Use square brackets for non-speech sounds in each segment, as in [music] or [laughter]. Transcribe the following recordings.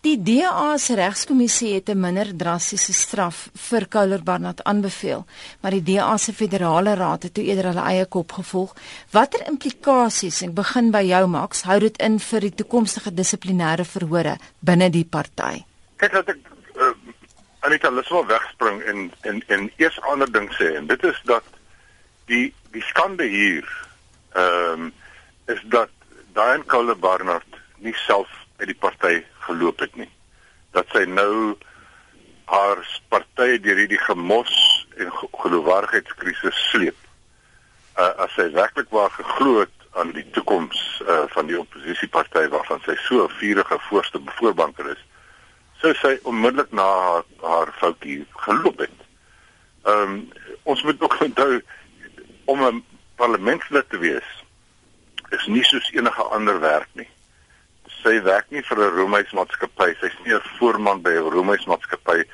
Die DA se regskommissie het 'n minder drastiese straf vir Kouler Barnard aanbeveel, maar die DA se federale raad het toe eerder hulle eie kop gevolg. Watter implikasies, ek begin by jou Max, hou dit in vir die toekomstige dissiplinêre verhore binne die party? Kyk dat ek uh, Anita Liswel wegspring en en en eers ander ding sê en dit is dat die die skande hier ehm um, is dat Diane Kouler Barnard nie self uit die party geloop het nie. Dat sy nou haar party deur hierdie gemos en geloofwaardigheidskrisis sleep. Uh, as sy werklik waar geglo het aan die toekoms uh, van die oppositieparty waarvan sy so 'n vurige voorste voorbanker is, sou sy onmiddellik na haar, haar foutjie geloop het. Ehm um, ons moet ook onthou om 'n parlementslid te wees is nie soos enige ander werk nie sy werk nie vir 'n roemhuismaatskappy. Sy's nie 'n voorman by 'n roemhuismaatskappy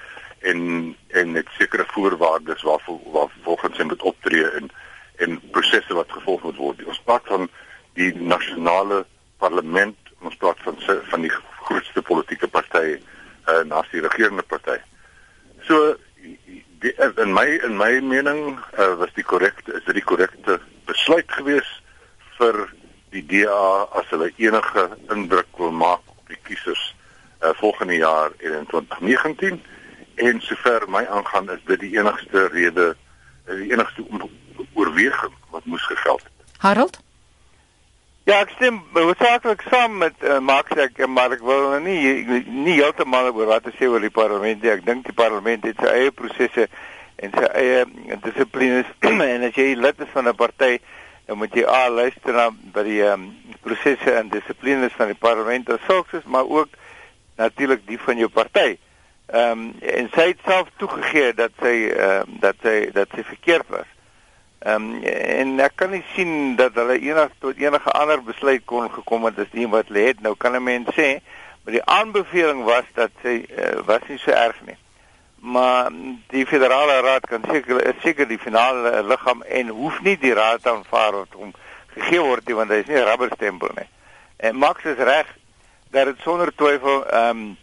en en net sekere voorwaardes waarvoor waar volgens sy moet optree en en prosesse wat gevolg moet word. Ons praat van die nasionale parlement, ons praat van van die grootste politieke party uh, na die regerende party. So die, in my in my mening uh, was die korrekte is dit die korrekte besluit gewees vir die DA as hulle enige indruk wil maak op die kiesers uh, volgende jaar in 2019 en sover my aangaan is dit die enigste rede eh, die enigste oorweging wat moes gegeld het. Harold Ja, ek stem hoofsaaklik saam met uh, Max ek maar ek wil nou nie nie heeltemal oor wat te sê oor die parlement nie. Ek dink die parlement het sy eie prosesse en sy eie dissiplines [clears throat] en as jy lid is van 'n party dan moet jy al luister na by die um, prosesse en dissiplines van die parlement as sulks maar ook natuurlik die van jou party. Ehm um, en sy het self toegegee dat sy ehm um, dat sy dat sy verkeerd was. Ehm um, en ek kan nie sien dat hulle enig tot enige ander besluit kon gekom het as die wat hulle het. Nou kan 'n mens sê, maar die aanbeveling was dat sy uh, was nie so erg nie maar die federale raad kan seker seker die finale liggaam en hoef nie die raad aanvaar wat hom gegee word nie want hy is nie 'n rubberstempel nie. En Max is reg dat dit sonder twyfel ehm um,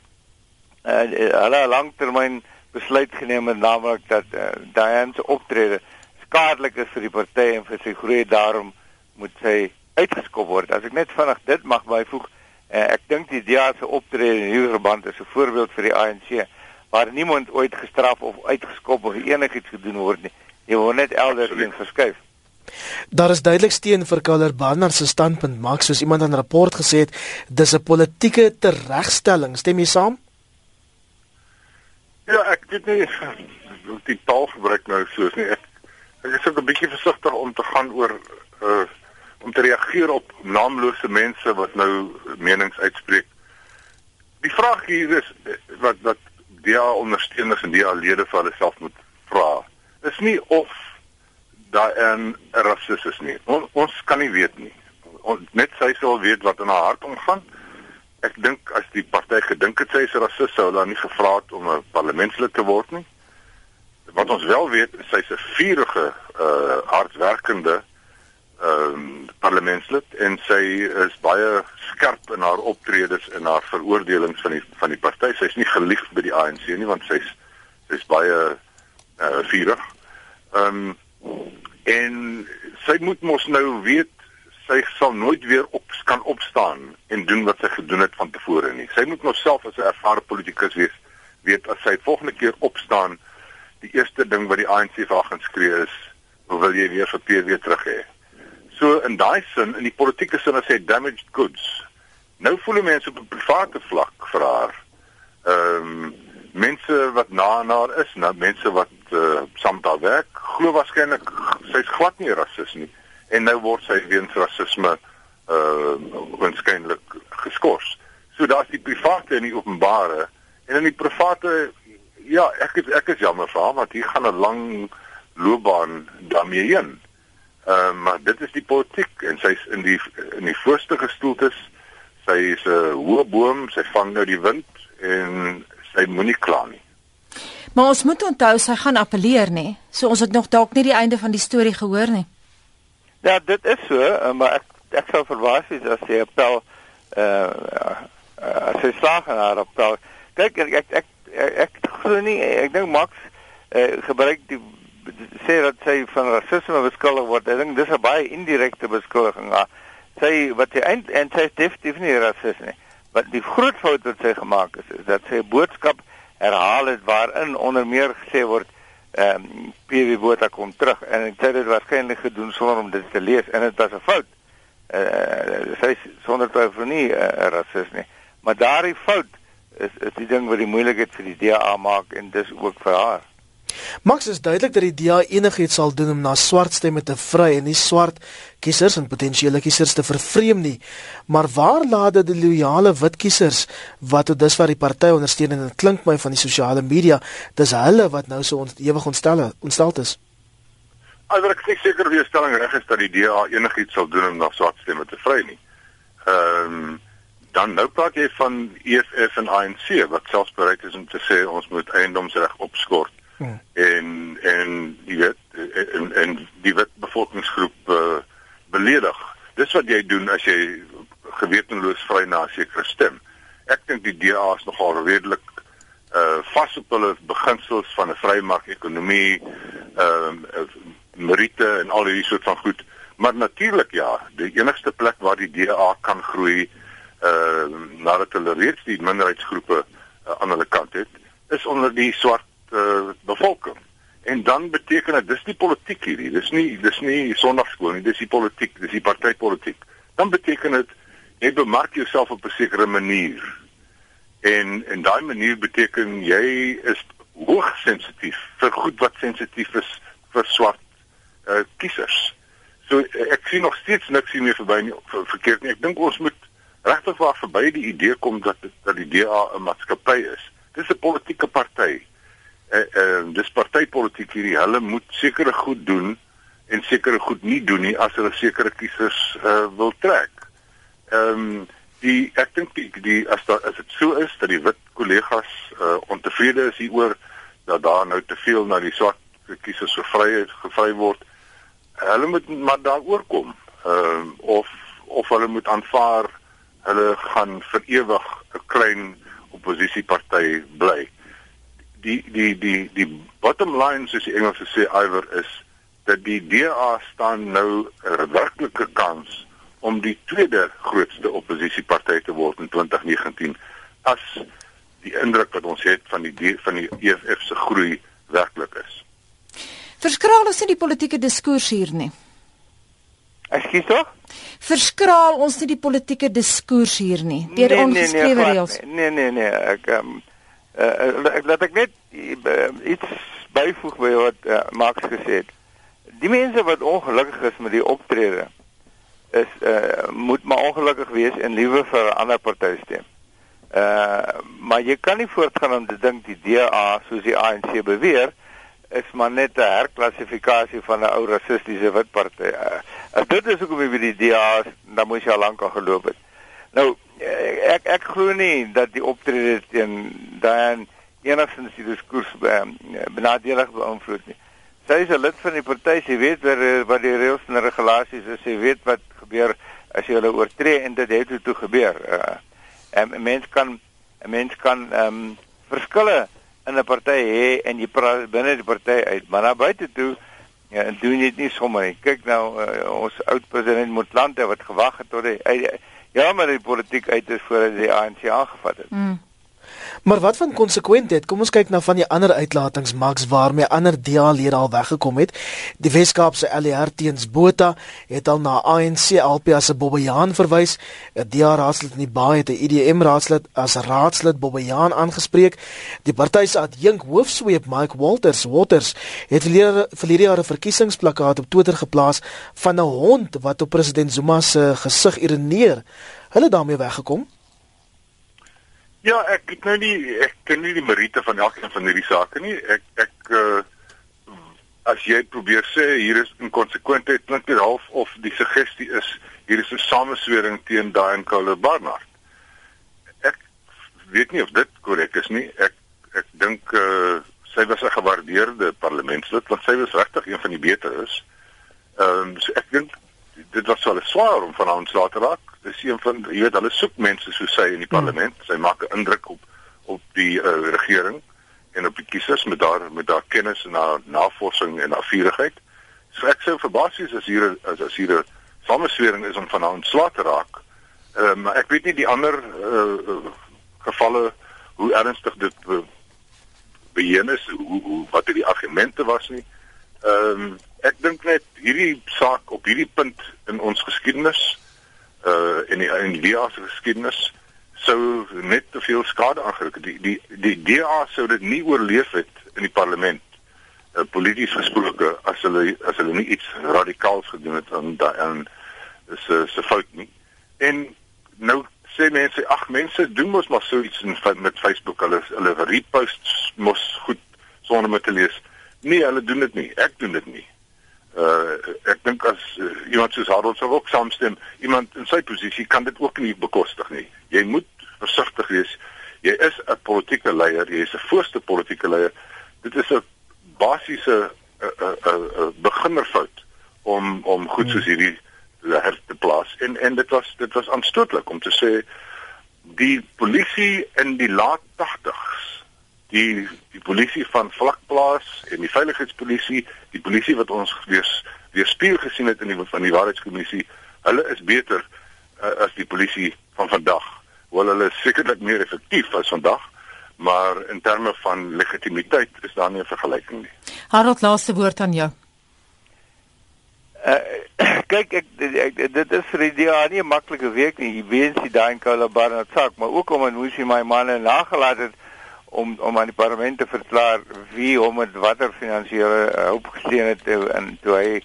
uh, hulle langtermyn besluit geneem het naamlik dat uh, Diane se optrede skadelik is vir die party en vir sy groei daarom moet sy uitgeskop word. As ek net vinnig dit mag byvoeg, uh, ek dink die DA se optrede in hierdie verband is 'n voorbeeld vir die ANC waar niemand ooit gestraf of uitgeskop of enigiets gedoen word nie. Jy word net elders in verskuif. Daar is duidelik steen vir Kauler Barnard se standpunt, maar soos iemand in 'n rapport gesê het, dis 'n politieke teregstelling. Stem jy saam? Ja, ek weet nie [laughs] hoe die taal gebruik nou soos nie. Ek, ek is ook 'n bietjie versigtig om te gaan oor uh om te reageer op naamlose mense wat nou menings uitspreek. Die vraag hier is wat wat DA ondersteuners en DA lede vir hulle self moet vra. Dis nie of daar 'n rasis is nie. On, ons kan nie weet nie. On, net sy sal weet wat in haar hart omgaan. Ek dink as die party gedink het sy is 'n rasis sou hulle nie gevra het om 'n parlementslid te word nie. Wat ons wel weet, sy's 'n vurige uh hardwerkende ehm um, parlementslid en sy is baie skerp in haar optredes en haar veroordelings van die van die party. Sy's nie geliefd by die ANC nie want sy's sy's baie uh vurig. Ehm um, en sy moet mos nou weet sy sal nooit weer op kan opstaan en doen wat sy gedoen het van tevore nie. Sy moet nog self as 'n ervare politikus wees weet as sy volgende keer opstaan die eerste ding wat die ANC vir haar gaan skree is, "Wil jy weer vir PW terug hê?" So in daai sin in die politieke sin as hy damaged goods. Nou voel mense op 'n private vlak vir haar. Ehm um, mense wat na na haar is, nou mense wat uh, saam daar werk, glo waarskynlik sy's glad nie rasis nie en nou word sy weens rasisme uh waarskynlik geskort. So daar's die private en die openbare en in die private ja, ek ek is jammer vir haar want hier gaan 'n lang loopbaan daarmee heen. Ehm uh, maar dit is die politiek en sy's in die in die voorste gestoeltes. Sy is 'n uh, hoë boom, sy vang nou die wind en sy moenie kla nie. Maar ons moet onthou sy gaan appeleer nê. So ons het nog dalk nie die einde van die storie gehoor nie. Ja, dit is so, uh, maar ek ek sou verwag het as sy appel uh uh, sy slaag en haar appel. Kyk ek ek ek, ek, ek glo nie ek dink Max uh, gebruik die sê dat sy van rasisme beskuldig word. Ek dink dis 'n baie indirekte beskuldiging. Sy wat sy eind en sy is definitief nie rasis nie. Wat die groot fout wat sy gemaak het is, is dat sy 'n boodskap herhaal het waarin onder meer gesê word ehm um, PV Botha kom terug en ek het dit waarskynlik gedoen sonder om dit te lees en dit was 'n fout. Eh uh, sy sonder twyfel nie 'n uh, rasis nie. Maar daardie fout is is die ding wat die moeilikheid vir die DA maak en dis ook vir haar. Max is duidelik dat die DA enigiets sal doen om na swart stemme te vry en nie swart kiesers en potensiële kiesers te vervreem nie. Maar waar laat dit die loyale wit kiesers wat tot dusver die party ondersteun en dit klink my van die sosiale media, dis hulle wat nou so ewig ontstel ontstel is. Alhoewel ek seker wie stelling reg is dat die DA enigiets sal doen om na swart stemme te vry nie. Ehm um, dan nou praat jy van EFF en ANC wat selfs bereid is om te sê ons moet eiendomsreg opskort Hmm. En en die wet en en die wet bevolkingsgroep uh, beledig. Dis wat jy doen as jy gewetenloos vry na 'n sekere stem. Ek dink die DA is nogal redelik uh vas op hulle beginsels van 'n vrymark-ekonomie, ehm uh, meriete en al hierdie soort van goed. Maar natuurlik ja, die enigste plek waar die DA kan groei uh nadat hulle reeds die minderheidsgroepe uh, aan hulle kant het, is onder die swart uh, bevolking. En dan beteken dit dis nie politiek hierdie, dis nie dis nie sonnaarskool nie, dis die politiek, dis die partytetiek. Dan beteken dit jy bemark jouself op 'n sekere manier. En en daai manier beteken jy is hoogs sensitief vir goed wat sensitief is vir swart uh, kiesers. So ek sien nog steeds niks hier meer verby nie ver, verkeerd nie. Ek dink ons moet regtig waar verby die idee kom dat dat die DA 'n maatskappy is. Dis 'n politieke party eh uh, dis partytetiek hierdie hulle moet sekere goed doen en sekere goed nie doen nie as hulle sekere kiesers eh wil trek. Ehm um, die ek dink die, die as daar as dit so is dat die wit kollegas eh ontevrede is hieroor dat daar nou te veel na die swart kiesers so vry gevry word. Hulle moet maar daaroor kom. Ehm uh, of of hulle moet aanvaar hulle gaan vir ewig 'n klein oppositieparty bly die die die die bottom line soos die Engelse sê iwer is dat die DA staan nou 'n werklike kans om die tweede grootste oppositieparty te word in 2019 as die indruk wat ons het van die van die EFF se groei werklik is. Verskraal ons nie die politieke diskurs hier nie. Ekskuus tog? Verskraal ons nie die politieke diskurs hier nie deur nee, ongeskrewe nee, nee, reëls. Nee nee nee, ek um, uh, laat ek net uh, iets byvoeg by wat uh, Max gesê het. Die mense wat ongelukkig is met die optrede is uh, moet maar ongelukkig wees en liewe vir 'n ander party stem. Uh maar jy kan nie voortgaan om te dink die DA soos die ANC beweer is maar net 'n herklassifikasie van 'n ou rassistiese wit party. Uh, as dit is hoekom jy die DA dan moet jy al lank al geloop het. Nou ek ek glo nie dat die optrede teen dan enigstens die diskurs ehm, benadelig beïnvloed nie. Sy is 'n lid van die party, sy weet wat wat die reëls en regulasies is, sy weet wat gebeur as jy hulle oortree en dit het toe gebeur. Uh, en 'n mens kan 'n mens kan ehm um, verskille in 'n party hê en jy binne die party uit, maar na buite toe ja, doen dit nie sommer nie. Kyk nou uh, ons oud president Motlanthe wat gewag het tot hy Ja, maar die politiek uit is voordat die ANC aangevat het. Mm. Maar wat van konsekwentheid? Kom ons kyk na van die ander uitlatings Max waarmee ander DA-lede al weggekom het. Die Weskaapse LER teens Botha het al na ANC LP as 'n Bobbejaan verwys. 'n DA-raadslid in die Baai het 'n IDM raadslid as raadslid Bobbejaan aangespreek. Die party se adjunk hoofsweep Mike Walters Waters het verlede jaar 'n verkiesingsplakkaat op Twitter geplaas van 'n hond wat op president Zuma se gesig ironeer. Hulle daarmee weggekom. Ja, ek het nou nie ek ken nie die meriete van elkeen van hierdie sake nie. Ek ek uh as jy probeer sê hier is inkonsekwentheid, klink dit half of die suggestie is hier is 'n sameswering teen en Karl Barnard. Ek weet nie of dit korrek is nie. Ek ek dink uh sy was 'n gewaardeerde parlementslid want sy was regtig een van die beteres. Ehm um, so ek dink dit was wel swaar om van ontslae te raak. Een van jy weet hulle soek mense soos sy in die parlement. Hmm. Sy maak 'n indruk op op die uh, regering en op die kiesers met daar met daar kennis en haar navorsing en haar vurigheid. So ek sou verbaas wees as hier as as hier 'n sameswering is om van haar ontslae te raak. Ehm uh, maar ek weet nie die ander uh, gevalle hoe ernstig dit be, beheen is, hoe, hoe wat die argumente was nie. Ehm um, ek dink net hierdie saak op hierdie punt in ons geskiedenis uh in die in die DA se geskiedenis sou net te veel skade aangerig het. Die die die DA sou dit nie oorleef het in die parlement uh, polities gesproke as hulle as hulle nie iets radikaals gedoen het aan daai is 'n se fout nie. En nou sê mense ag mense doen mos maar so iets in met Facebook hulle hulle reposts mos goed sonder om te lees. Nee, hulle doen dit nie. Ek doen dit nie uh ek dink as uh, iemand soos Harold sou ook saamstem, iemand in sy posisie kan dit ook nie bekostig nie. Jy moet versigtig wees. Jy is 'n politieke leier, jy is 'n voorste politieke leier. Dit is 'n basiese 'n 'n beginnerfout om om goed soos hierdie her te plaas. En en dit was dit was aanstootlik om te sê die polisie in die laat 80s die die polisie van vlakplaas en die veiligheidspolisie, die polisie wat ons weer weer speel gesien het in die van die waarheidskommissie, hulle is beter uh, as die polisie van vandag. Hoewel hulle sekerlik meer effektief as vandag, maar in terme van legitimiteit is daar nie 'n vergelyking nie. Harold laaste woord aan jou. Uh, [clears throat] kyk ek, ek dit is vir die DA nie 'n maklike week nie. Jy weet jy daai in Kalabar sak, maar ook om en hoe sy my manne nagelaat het om om aan die parlement te verklaar wie hom met watter finansiële uh, hulp gesteun het toe, en toe hy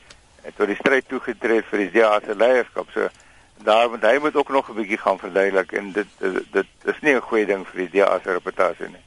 tot die stryd toegetree vir die DA se leierskap. So daar moet hy moet ook nog 'n bietjie gaan verduidelik en dit dit, dit is nie 'n goeie ding vir die DA se reputasie nie.